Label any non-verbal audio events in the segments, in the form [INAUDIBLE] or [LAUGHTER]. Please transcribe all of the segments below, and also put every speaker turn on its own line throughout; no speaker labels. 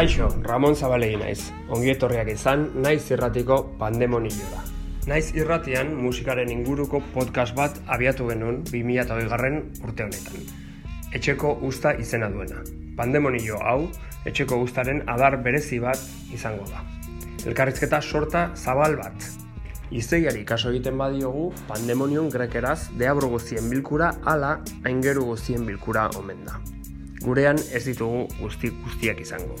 Kaixo, Ramon Zabalegi naiz. Ongi etorriak izan, naiz irratiko pandemonioa. Naiz irratian musikaren inguruko podcast bat abiatu genuen 2008 garren urte honetan. Etxeko usta izena duena. Pandemonio hau, etxeko ustaren adar berezi bat izango da. Elkarrizketa sorta zabal bat. Izeiari kaso egiten badiogu, pandemonion grekeraz deabro guztien bilkura ala aingeru guztien bilkura omen da. Gurean ez ditugu guzti guztiak izango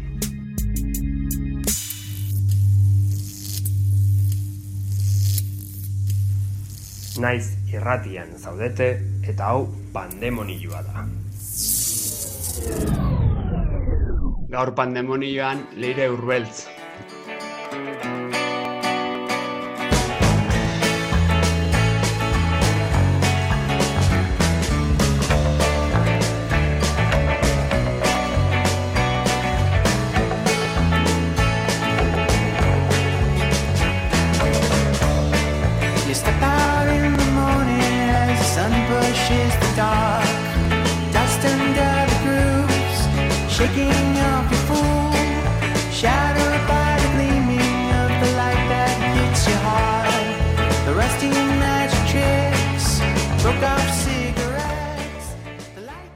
Naiz irratian zaudete eta hau pandemonioa da. Gaur pandemonioan leire urbeltz.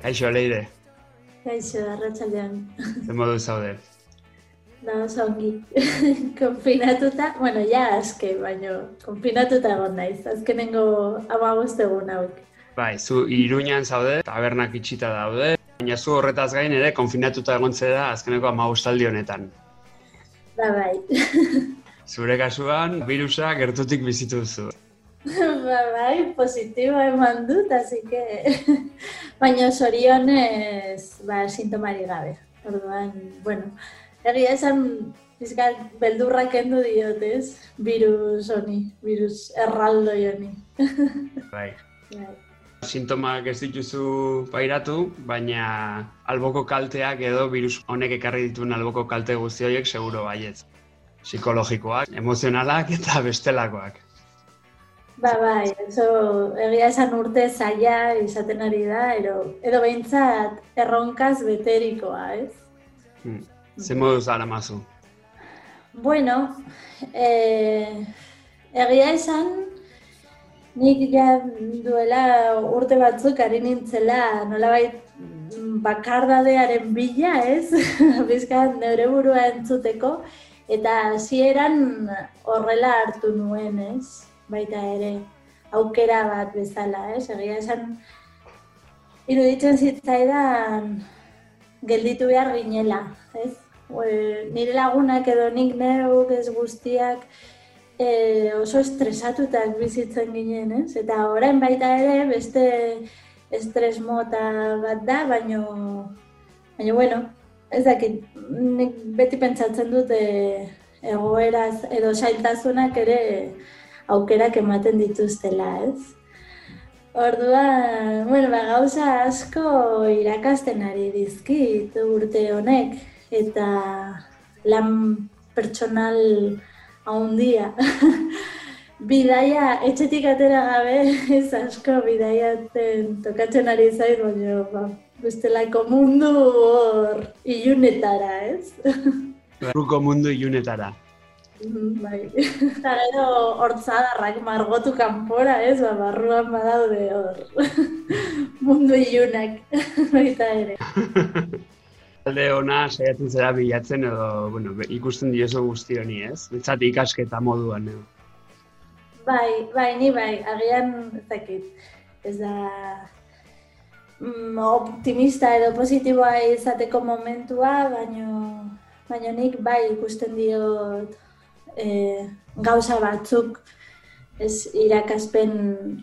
Kaixo, leire.
Kaixo, arratxaldean.
Zer modu zaude?
Da, [LAUGHS] oso ongi. [LAUGHS] konfinatuta, bueno, ja aske, baina konfinatuta egon naiz. Azkenengo amagost egun hauek.
Bai, zu iruñan zaude, tabernak itxita daude, baina zu horretaz gain ere konfinatuta egon da azkeneko amagostaldi honetan.
Da, bai. [LAUGHS]
Zure kasuan, virusa gertutik bizitu duzu.
Ba, [LAUGHS] bai, positiboa eman dut, así que... [LAUGHS] Baina sorionez, ba, sintomari gabe. Orduan, bueno, egia esan, bizkat, beldurrak endu diotez, virus honi, virus erraldo honi. [LAUGHS]
bai. bai. Sintomak ez dituzu pairatu, baina alboko kalteak edo virus honek ekarri dituen alboko kalte guzti horiek seguro baietz. Psikologikoak, emozionalak eta bestelakoak.
Ba, bai, eso, egia esan urte zaila izaten ari da, edo, edo behintzat erronkaz beterikoa, ez?
Hmm. Ze modu zara mazu?
Bueno, eh, egia esan, nik ja duela urte batzuk ari nintzela nolabait bakardadearen bila, ez? [LAUGHS] Bizkat, neure burua entzuteko, eta hasieran horrela hartu nuen, ez? Baita ere aukera bat bezala, eh? Egia esan iruditzen zitzaidan gelditu behar ginela, ez? nire lagunak edo nik neuk ez guztiak e, oso estresatutak bizitzen ginen, ez? Eta orain baita ere beste estres mota bat da, baino baina bueno, ez dakit, nik beti pentsatzen dut e, egoeraz edo sailtasunak ere aukerak ematen dituztela, ez? Ordua, bueno, ba, gauza asko irakasten ari dizkit urte honek eta lan pertsonal haundia. [LAUGHS] bidaia, etxetik atera gabe, [LAUGHS] ez asko bidaiatzen tokatzen ari zait, baina, ba, bestelako mundu hor ilunetara, ez? [LAUGHS]
Ruko mundu ilunetara.
Bai. [LAUGHS] Eta gero hortzadarrak margotu kanpora, ez? Ba, barruan badaude hor. [LAUGHS] Mundu ilunak, [LAUGHS] baita ere.
Alde ona saiatzen zera bilatzen edo, bueno, ikusten dioso guzti honi, ez? Betzat ikasketa moduan, edo.
Bai, bai, ni bai, agian, ez dakit, ez da mm, optimista edo positiboa izateko momentua, baino, baino nik bai ikusten diot e, gauza batzuk ez irakaspen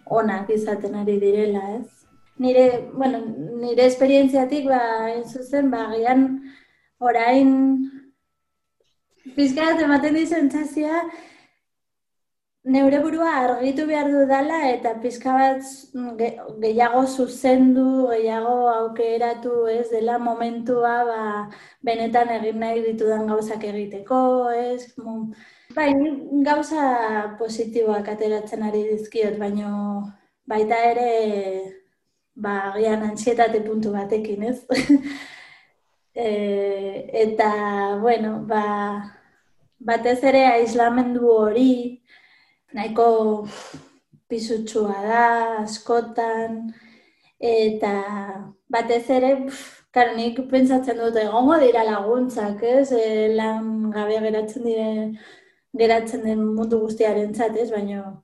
onak izaten ari direla, ez? Nire, bueno, nire esperientziatik ba, zuzen, ba, gian orain pizkarat ematen dizentzazia neure burua argitu behar du dela eta pizka bat gehiago zuzendu, gehiago aukeratu, ez, dela momentua, ba, benetan egin nahi ditudan gauzak egiteko, ez, Bai, gauza positiboak ateratzen ari dizkiot, baino baita ere ba agian antsietate puntu batekin, ez? [LAUGHS] e, eta bueno, ba batez ere aislamendu hori nahiko pisutsua da askotan eta batez ere Karo, nik pentsatzen dut egongo dira laguntzak, ez? E, lan gabe geratzen dire geratzen den mundu guztiaren ez? Baina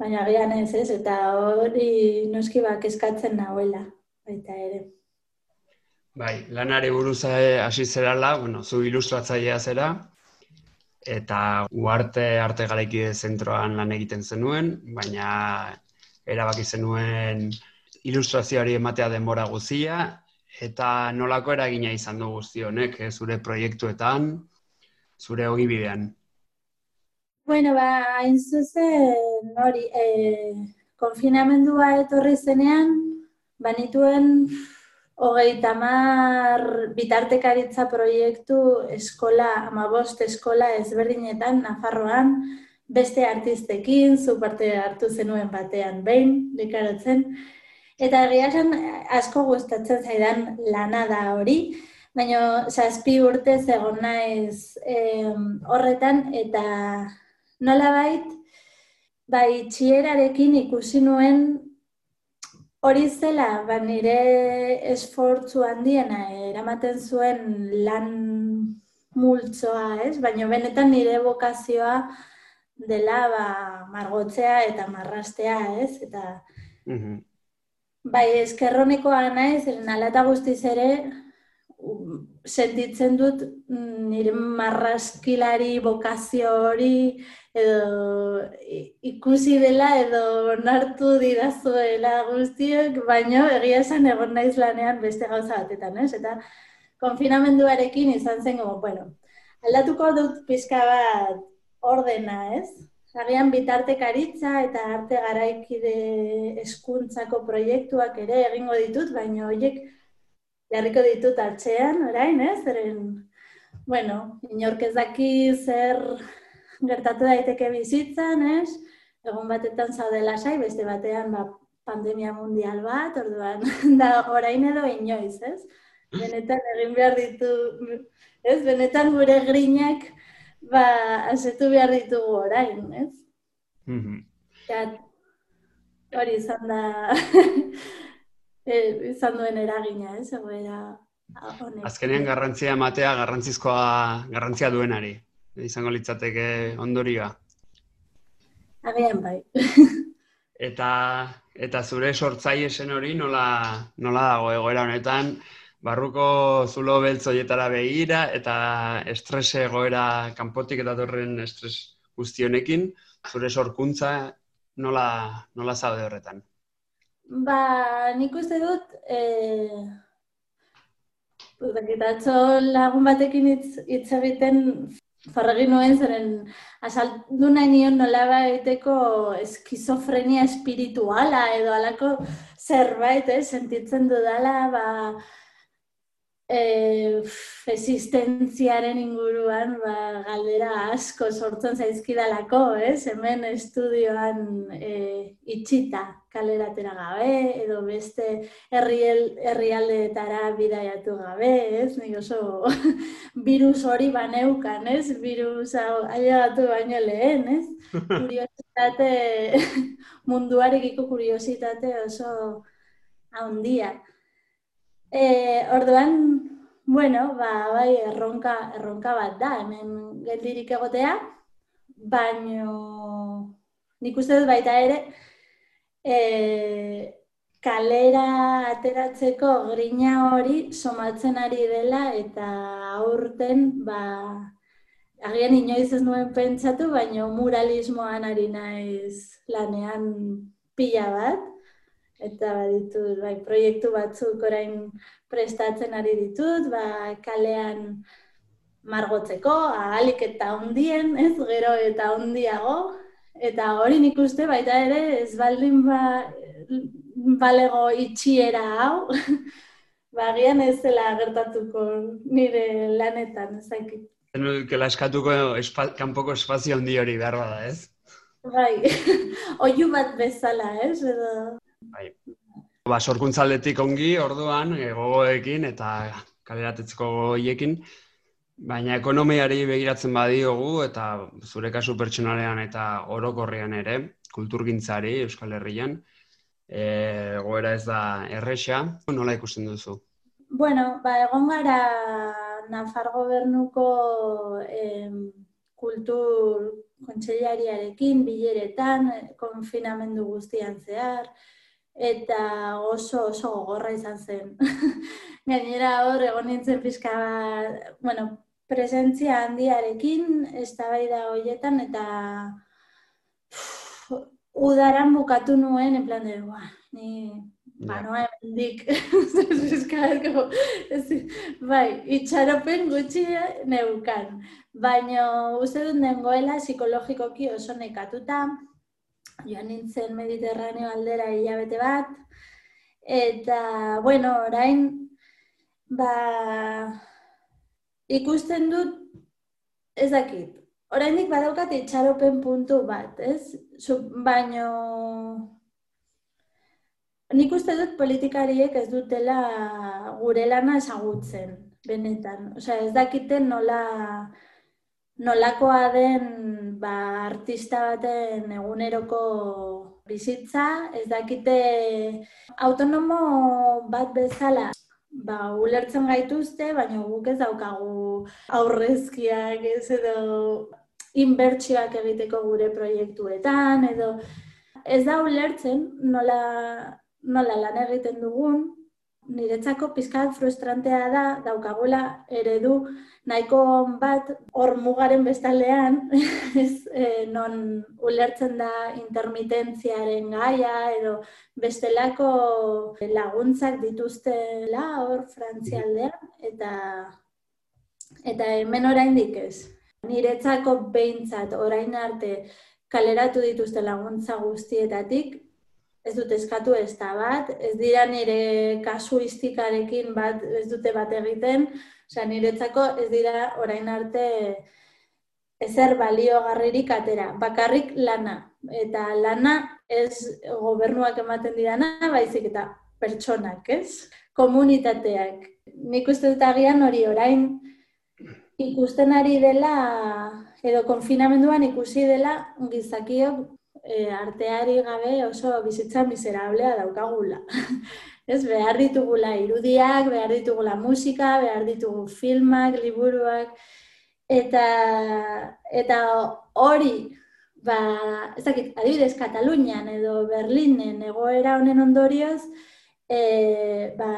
baina gian ez, ez? Eta hori noski bak eskatzen nahuela, baita ere.
Bai, lanare buruz eh, hasi zerala, bueno, zu ilustratzailea zera, eta uarte arte garaikide zentroan lan egiten zenuen, baina erabaki zenuen ilustrazioari ematea denbora guzia, eta nolako eragina izan du guzti honek, eh, zure proiektuetan, zure ogibidean.
Bueno, ba, hain zuzen, hori, e, konfinamendua etorri zenean, banituen hogei tamar bitartekaritza proiektu eskola, amabost eskola ezberdinetan, Nafarroan, beste artistekin, zu parte hartu zenuen batean behin, dikarotzen. Eta egia asko gustatzen zaidan lana da hori, baina zazpi urte zegoen naiz horretan, eta nola bait, bai txierarekin ikusi nuen hori zela, ba nire esfortzu handiena eramaten zuen lan multzoa, ez? Baina benetan nire bokazioa dela ba, margotzea eta marrastea, ez? Eta mm bai, eskerronekoa naiz, eren alata guztiz ere, sentitzen dut mm, nire marraskilari bokazio hori edo ikusi dela edo nartu didazuela guztiok, baino egia esan egon naiz lanean beste gauza batetan, ez? Eta konfinamenduarekin izan zen, como, bueno, aldatuko dut pizka bat ordena, ez? Zagian bitartekaritza eta arte garaikide eskuntzako proiektuak ere egingo ditut, baino horiek jarriko ditut atzean, orain, ez? Zeren, bueno, inork ez daki zer gertatu daiteke bizitzan, ez? Egun batetan zaude lasai, beste batean ba, pandemia mundial bat, orduan [LAUGHS] da orain edo inoiz, ez? Benetan egin behar ditu, ez? Benetan gure grinak ba, asetu behar ditugu orain, ez? Mm -hmm. hori izan da [LAUGHS] izan duen eragina, ez? Egoera
Azkenean garrantzia ematea garrantzizkoa garrantzia duenari izango litzateke ondorioa.
Agian bai. [LAUGHS]
eta eta zure sortzaile zen hori nola, nola dago egoera honetan, barruko zulo beltzoietara begira eta estrese egoera kanpotik eta torren estres guztionekin, zure sorkuntza nola, nola zaude horretan?
Ba, nik uste dut, eh, lagun batekin hitz egiten Farregi nuen zeren azaldu nahi nion nola baiteko eskizofrenia espirituala edo alako zerbait, eh, sentitzen dudala, ba, e, existentziaren inguruan ba, galdera asko sortzen zaizkidalako, ez? Hemen estudioan e, itxita kaleratera gabe, edo beste herrialdeetara bidaiatu gabe, ez? Nik oso [LAUGHS] virus hori baneukan, ez? Virus ailegatu baino lehen, ez? [LAUGHS] Kuriositate, [LAUGHS] munduarekiko kuriositate oso handia. E, orduan, bueno, ba, bai, erronka, erronka bat da, hemen geldirik egotea, baino nik uste dut baita ere, e, kalera ateratzeko grina hori somatzen ari dela eta aurten, ba, agian inoiz ez nuen pentsatu, baino muralismoan ari naiz lanean pila bat, eta baditut, bai, proiektu batzuk orain prestatzen ari ditut, ba, kalean margotzeko, ahalik eta hundien, ez, gero eta hundiago, Eta hori nik uste baita ere ez baldin ba, balego itxiera hau, [LAUGHS] bagian ez zela gertatuko nire lanetan, ezakit.
Kela eskatuko kanpoko espazio handi hori behar bada, ez?
Bai, [LAUGHS] oiu bat bezala, ez? Edo...
Bai. Ba, sorkuntzaldetik ongi, orduan, gogoekin eta kaleratetzeko gogoiekin, baina ekonomiari begiratzen badiogu eta zure kasu pertsonalean eta orokorrean ere, kulturgintzari Euskal Herrian, e, goera ez da erresa, nola ikusten duzu?
Bueno, ba, egon gara Nafar gobernuko em, kultur kontseilariarekin, bileretan, konfinamendu guztian zehar, eta oso oso gogorra izan zen. [LAUGHS] Gainera hor egon nintzen pizka bueno, presentzia handiarekin eztabaida hoietan eta uf, udaran bukatu nuen en plan de, ni ba no hemendik. bai, itxaropen gutxi neukan. Baina uste dut nengoela psikologikoki oso nekatuta, joan nintzen Mediterraneo aldera hilabete bat, eta, bueno, orain, ba, ikusten dut, ez dakit, orainik badaukat itxaropen puntu bat, ez? Baino, nik uste dut politikariek ez dutela gure lana esagutzen, benetan. Osea, ez dakiten nola nolakoa den ba, artista baten eguneroko bizitza, ez dakite autonomo bat bezala ba, ulertzen gaituzte, baina guk ez daukagu aurrezkiak ez edo inbertsioak egiteko gure proiektuetan, edo ez da ulertzen nola, nola lan egiten dugun, niretzako pizkat frustrantea da daukagula eredu nahiko bat hor mugaren bestaldean [LAUGHS] ez, e, non ulertzen da intermitentziaren gaia edo bestelako laguntzak dituztela hor frantzialdean eta eta hemen oraindik ez. Niretzako behintzat orain arte kaleratu dituzte laguntza guztietatik ez dut eskatu ez da bat, ez dira nire kasuistikarekin bat, ez dute bat egiten, osea, niretzako ez dira orain arte ezer baliogarririk atera, bakarrik lana. Eta lana ez gobernuak ematen didana, baizik eta pertsonak, ez? Komunitateak. Nik uste dut agian hori orain ikusten ari dela, edo konfinamenduan ikusi dela gizakiok e, arteari gabe oso bizitza miserablea daukagula. [LAUGHS] Ez behar ditugula irudiak, behar ditugula musika, behar ditugu filmak, liburuak, eta, eta hori, ba, ez dakit, adibidez, Katalunian edo Berlinen egoera honen ondorioz, e, ba,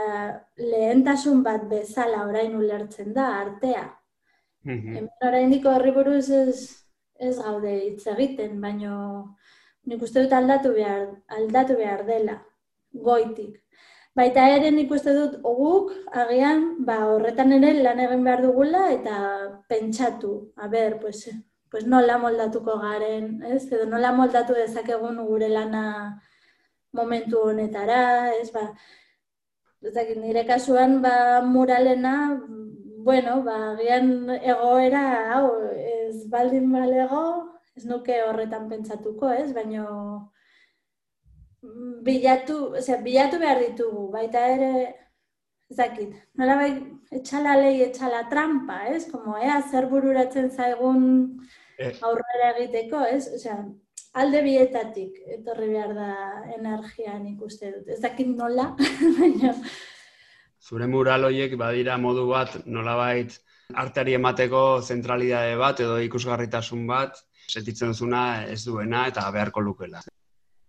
lehentasun bat bezala orain ulertzen da, artea. Mm -hmm. Hemen orain diko horri buruz ez, ez gaude hitz egiten, baino nik uste dut aldatu behar, aldatu behar dela, goitik. Baita ere nik uste dut oguk, agian, ba, horretan ere lan egin behar dugula eta pentsatu, a ber, pues, pues nola moldatuko garen, ez? Edo nola moldatu dezakegun gure lana momentu honetara, ez? Ba, ez nire kasuan, ba, muralena, bueno, ba, agian egoera, hau, ez baldin balego, ez nuke horretan pentsatuko, ez? Baino bilatu, osea, bilatu behar ditugu, baita ere ez dakit. Nola bai etxala lei, etxala trampa, ez? Como ea zer bururatzen zaigun eh. aurrera egiteko, ez? Osea, alde bietatik etorri behar da energian ikuste dut. Ez dakit nola, [LAUGHS] baina
Zure mural horiek badira modu bat nolabait arteari emateko zentralidade bat edo ikusgarritasun bat, sentitzen duzuna ez duena eta beharko lukela.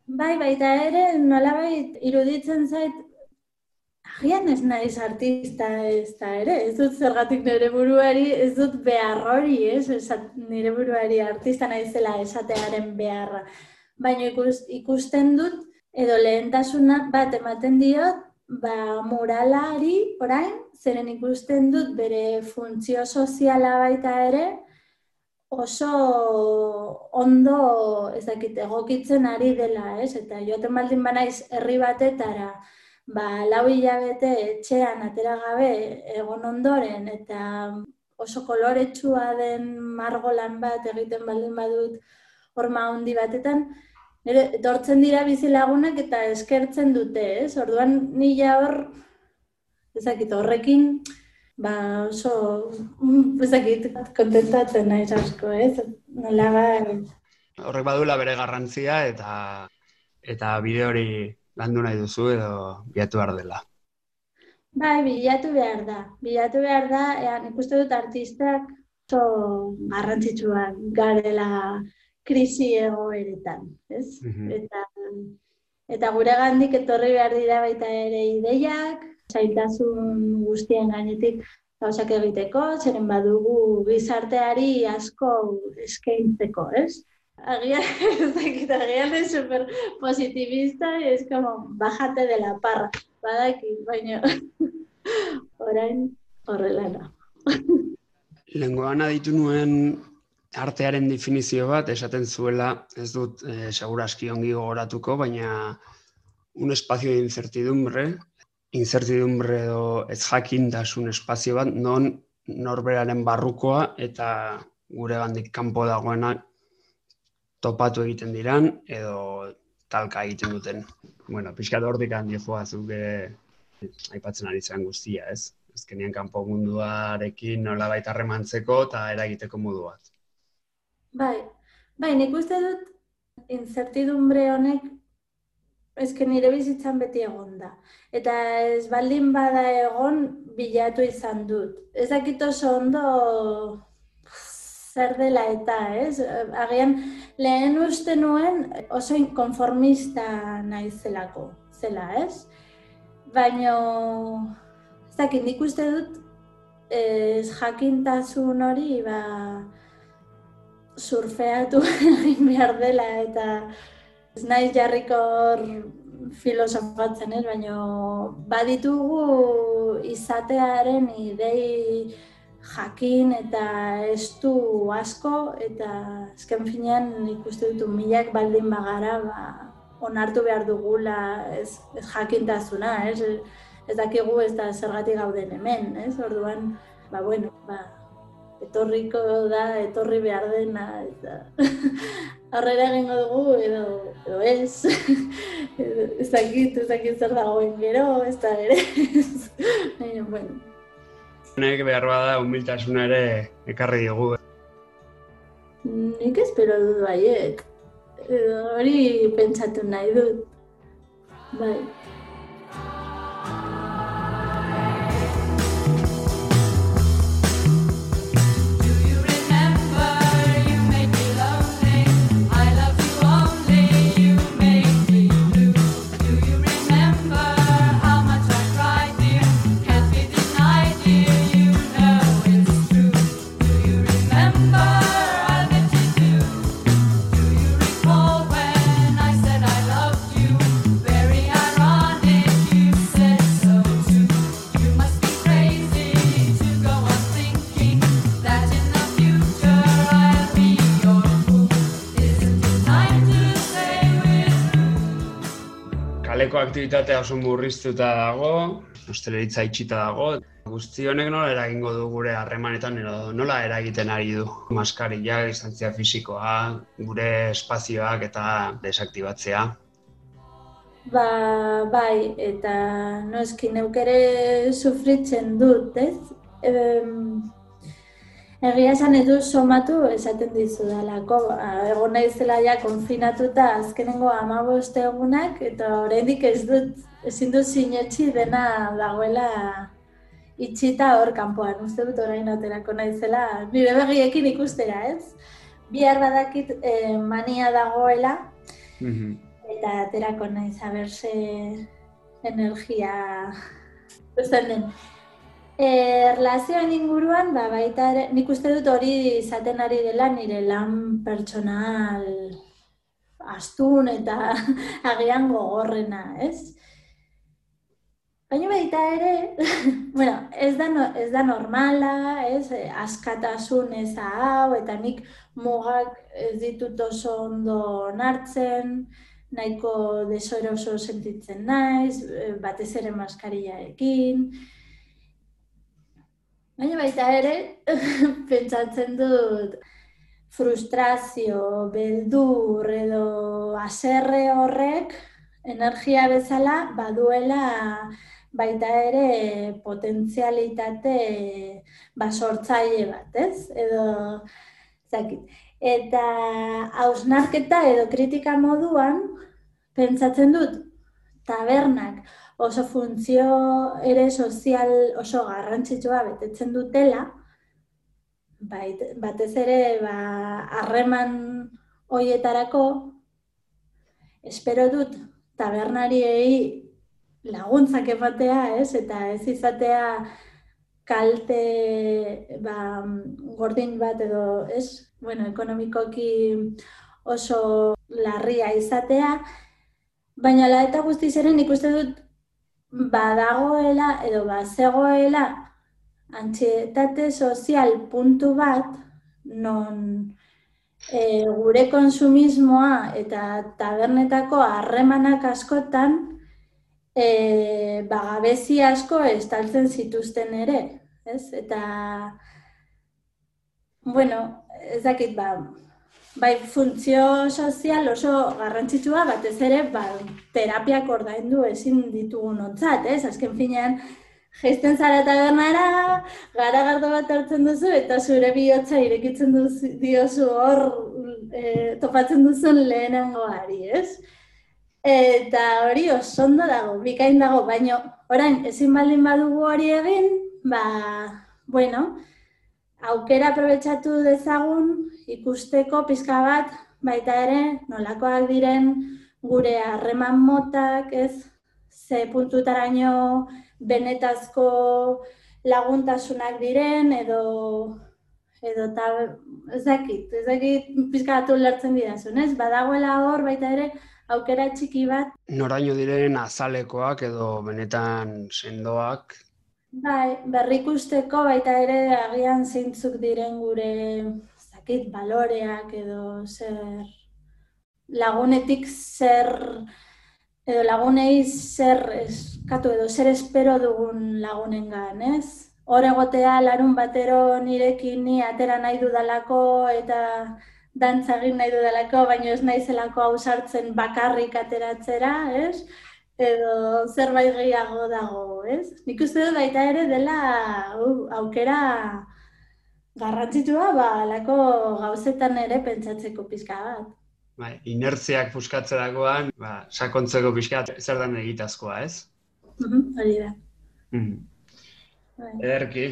Bai, baita ere, nolabait iruditzen zait, agian ez naiz artista ez da ere, ez dut zergatik nire buruari, ez dut behar hori, ez, nire buruari artista naizela esatearen beharra. Baina ikusten dut, edo lehentasuna bat ematen diot, ba, moralari, orain, zeren ikusten dut bere funtzio soziala baita ere, oso ondo ez dakit egokitzen ari dela, ez? Eta joaten baldin banaiz herri batetara, ba, lau hilabete etxean atera gabe egon ondoren eta oso koloretsua den margolan bat egiten baldin badut horma handi batetan, nire, dortzen dira bizilagunak eta eskertzen dute, ez? Orduan nila hor, ezakit, horrekin, ba oso, ezakit, kontentatzen naiz asko, ez? Nola bai.
Horrek badula bere garrantzia eta eta bide hori landu nahi duzu edo biatu behar dela.
Bai, bilatu behar da. Bilatu behar da, ea, nik uste dut artistak oso garrantzitsuak garela krisi egoeretan, ez? Mm Eta eta gure gandik etorri behar dira baita ere ideiak, zailtasun guztien gainetik gauzak egiteko, zeren badugu gizarteari asko eskaintzeko, ez? Agian, [LAUGHS] agian ez super positivista, ez como, bajate de la parra, badaki, baina [LAUGHS] orain horrela da. [LAUGHS]
Lengoan aditu nuen artearen definizio bat esaten zuela, ez dut e, seguraski ongi gogoratuko, baina un espazio de incertidumbre, incertidumbre edo ez jakintasun espazio bat, non norberaren barrukoa eta gure gandik kanpo dagoena topatu egiten diran edo talka egiten duten. Bueno, pixka hortik handi joa zuke aipatzen ari zen guztia, ez? Ezkenean kanpo munduarekin nola baita remantzeko eta eragiteko modu bat.
Bai, bai, nik uste dut incertidumbre honek ezken nire bizitzan beti egon da. Eta ez baldin bada egon bilatu izan dut. Ez dakit oso ondo zer dela eta, ez? Agian lehen uste nuen oso inkonformista nahi zelako, zela, ez? Baina, ez dakit, nik uste dut ez jakintasun hori, ba, surfeatu [LAUGHS] egin behar dela eta ez naiz jarriko filosofatzen, ez? baina baditugu izatearen idei jakin eta estu asko eta ezken finean ikuste dut milak baldin bagara ba, onartu behar dugula ez, ez jakintasuna, ez? ez dakigu ez da zergatik gauden hemen, ez? orduan, ba, bueno, ba, etorriko da, etorri behar dena, eta [LAUGHS] harrera egingo dugu, edo, edo ez, [LAUGHS] ez dakit, ez dakit zer dagoen gero, ez da ere, [LAUGHS] baina, bueno.
Nek behar bada humiltasuna ere ekarri dugu.
Nik espero dut baiet, hori pentsatu nahi dut, bai. Aktibitatea oso murriztuta dago, osteleritza itxita dago. Guzti honek nola eragingo du gure harremanetan edo nola eragiten ari du maskarilla, distantzia fisikoa, gure espazioak eta desaktibatzea. Ba, bai, eta no eski neuk ere sufritzen dut, ez? Egia esan edu somatu esaten dizu dalako, egon naizela ja konfinatuta azkenengo amaboste egunak, eta oraindik ez dut, ezin dut sinetxi dena dagoela itxita hor kanpoan, uste dut orain aterako naizela, nire begiekin ikustera, ez? Bihar badakit eh, mania dagoela, mhm. eta aterako naiz aberse energia, usten den, E, relazioen inguruan, ba, baita ere, nik uste dut hori izaten ari dela nire lan pertsonal astun eta [LAUGHS] agian gogorrena, ez? Baina baita ere, [LAUGHS] bueno, ez da, no, ez da normala, ez, eh, askatasun ez hau, eta nik mugak ez ditut oso ondo nartzen, nahiko desoroso sentitzen naiz, eh, batez ere maskariarekin. Baina baita ere, [LAUGHS] pentsatzen dut, frustrazio, beldur edo aserre horrek, energia bezala, baduela baita ere potentzialitate basortzaile bat, ez? Edo, zakit. Eta hausnarketa edo kritika moduan, pentsatzen dut, tabernak oso funtzio ere sozial oso garrantzitsua betetzen dutela, bait, batez ere ba, harreman hoietarako, espero dut tabernariei laguntzak ematea, ez? Eta ez izatea kalte ba, gordin bat edo, ez? Bueno, ekonomikoki oso larria izatea, baina la eta guztiz ere nik uste dut badagoela edo bazegoela antxietate sozial puntu bat non e, gure konsumismoa eta tabernetako harremanak askotan e, bagabezi asko estaltzen zituzten ere, ez? Eta, bueno, ez dakit, ba, bai funtzio sozial oso garrantzitsua, batez ere, ba, terapiak ordaindu ezin ditugun ontzat, ez? Azken finean, Gesten zara tabernara, gara gardo bat hartzen duzu, eta zure bihotza irekitzen duzu, diozu hor, e, topatzen duzun lehenengoari, ez? Eta hori osondo dago, bikain dago, baina orain ezin baldin badugu hori egin, ba, bueno, aukera aprobetsatu dezagun ikusteko pizka bat, baita ere, nolakoak diren gure harreman motak, ez? Ze puntutaraino benetazko laguntasunak diren, edo edo ta ez dakit, ez dakit pizkatu lertzen didazun, ez? Badagoela hor baita ere aukera txiki bat.
Noraino diren azalekoak edo benetan sendoak?
Bai, berrikusteko baita ere agian zeintzuk diren gure dakit baloreak edo zer lagunetik zer edo lagunei zer eskatu edo zer espero dugun lagunengan, ez? hor egotea larun batero nirekin ni atera nahi dudalako eta dantza egin nahi dudalako, baina ez naizelako hau sartzen bakarrik ateratzera, ez? Edo zerbait gehiago dago, ez? Nik uste dut baita ere dela uh, aukera garrantzitua, ba, alako gauzetan ere pentsatzeko pizka bat.
Bai, inertziak puskatzerakoan, ba, sakontzeko pizka zer den egitazkoa, ez?
Hori da.
Mm Bai. Ederki.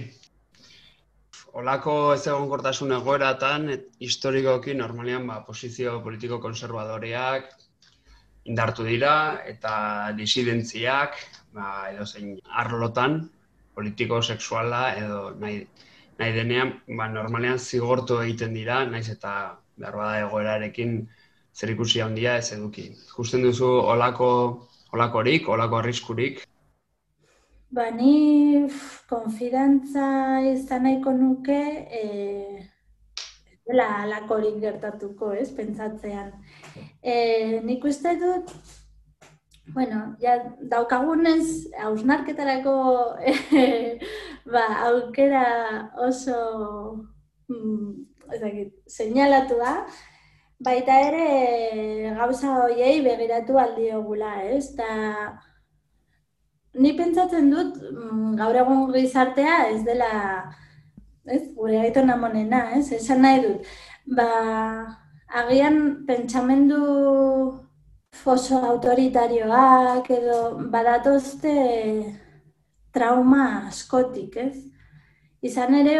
Olako ez egon kortasun egoeratan, historikoki normalian ba, posizio politiko konservadoreak indartu dira eta disidentziak ba, edo zein arlotan politiko sexuala edo nahi, nahi denean ba, normalean zigortu egiten dira, naiz eta behar egoerarekin zer ikusi handia ez eduki. Justen duzu olako, olakorik, olako arriskurik,
Ba, ni konfidantza izan nahiko nuke e, dela alakorik gertatuko, ez, pentsatzean. E, nik uste dut, bueno, ja, daukagunez, hausnarketarako e, ba, aukera oso mm, ezakit, seinalatu da, baita ere gauza hoiei begiratu aldiogula, ez, eta ni pentsatzen dut mm, gaur egun gizartea ez dela ez gure aito namonena, ez? Esan nahi dut. Ba, agian pentsamendu oso autoritarioak edo badatozte trauma askotik, ez? Izan ere,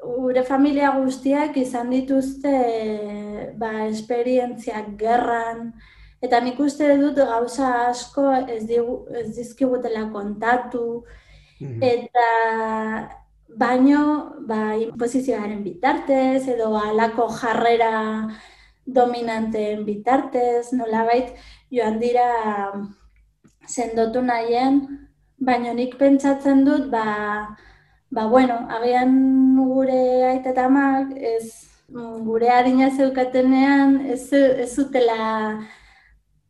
gure familia guztiak izan dituzte ba, esperientziak gerran, Eta nik uste dut gauza asko ez, digu, ez dizkigutela kontatu, mhm. eta baino ba, imposizioaren bitartez, edo alako jarrera dominanteen bitartez, nolabait joan dira sendotu nahien baina nik pentsatzen dut, ba, ba bueno, agian gure aita eta amak, ez, gure harina zeukatenean, ez, ez zutela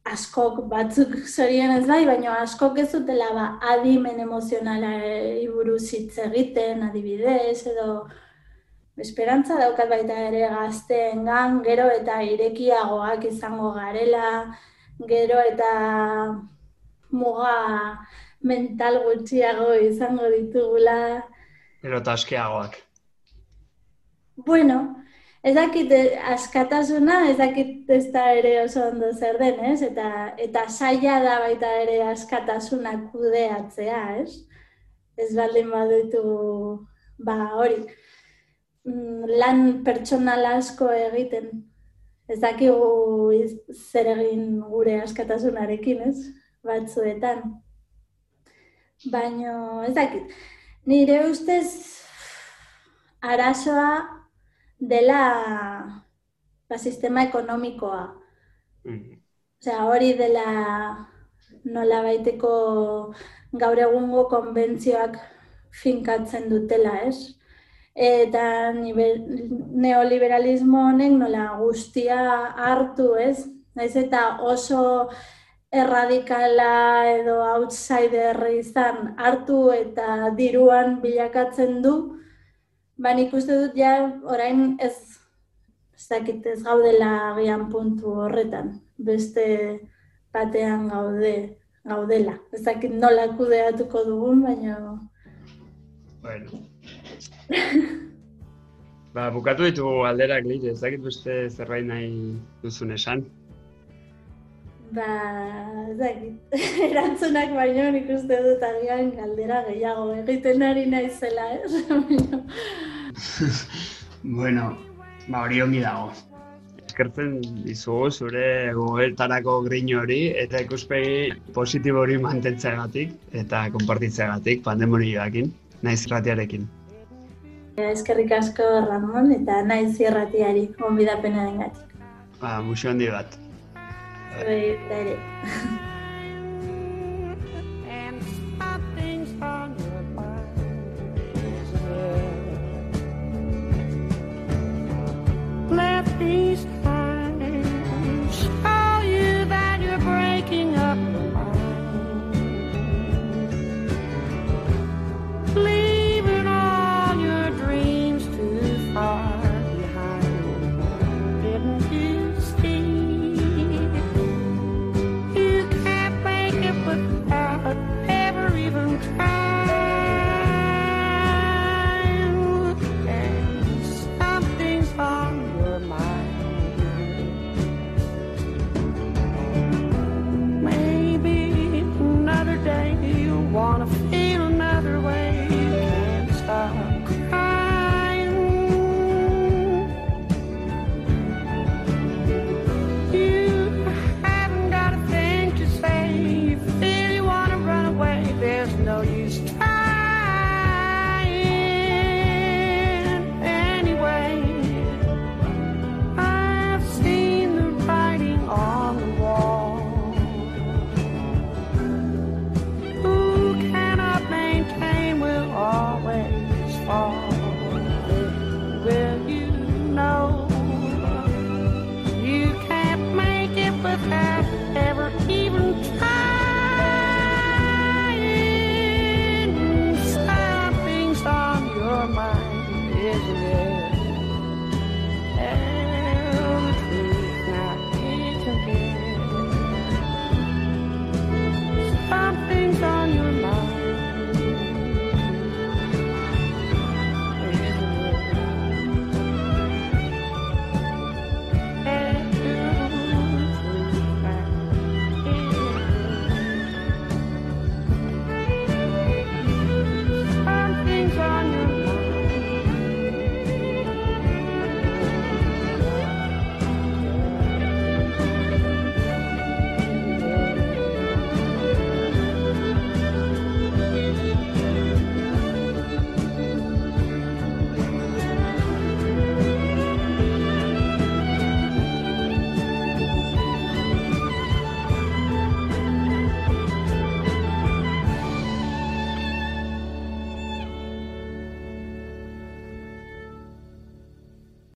askok batzuk zorien ez bai, baina askok ez zutela ba, adimen emozionala iburuz hitz egiten, adibidez, edo esperantza daukat baita ere gazteengan, gero eta irekiagoak izango garela, gero eta muga mental gutxiago izango ditugula.
Gero eta askeagoak.
Bueno, Ez dakit eh, askatasuna, ez dakit ez da ere oso ondo zer den, ez? Eta, eta saia da baita ere askatasuna kudeatzea, ez? Ez baldin badutu, ba hori, lan pertsonal asko egiten. Ez dakigu zer egin gure askatasunarekin, ez? Batzuetan. Baina, ez dakit, nire ustez arazoa dela ba, sistema ekonomikoa. Mm. Osea, hori dela nola baiteko gaur egungo konbentzioak finkatzen dutela, ez? Eta neoliberalismo honek nola guztia hartu, ez? Naiz eta oso erradikala edo outsider izan hartu eta diruan bilakatzen du, Ba, nik uste dut ja, orain ez, ez dakit ez gaudela agian puntu horretan. Beste batean gaude, gaudela. Ez dakit nola kudeatuko dugun, baina...
Bueno. [LAUGHS] ba, bukatu ditugu alderak, Liz, ez dakit beste zerbait nahi duzun esan.
Ba, ez dakit, [LAUGHS] erantzunak baino nik uste dut agian galdera gehiago egiten ari naizela, ez? [LAUGHS]
bueno, ba hori ongi dago. Eskertzen dizugu zure gobertarako grin hori eta ikuspegi positibo hori mantentzeagatik eta konpartitzeagatik pandemonioakin, naiz ratiarekin.
Eskerrik asko Ramon eta naiz irratiari onbidapena dengatik.
Ba, musio handi bat.
Bai, bai. [LAUGHS]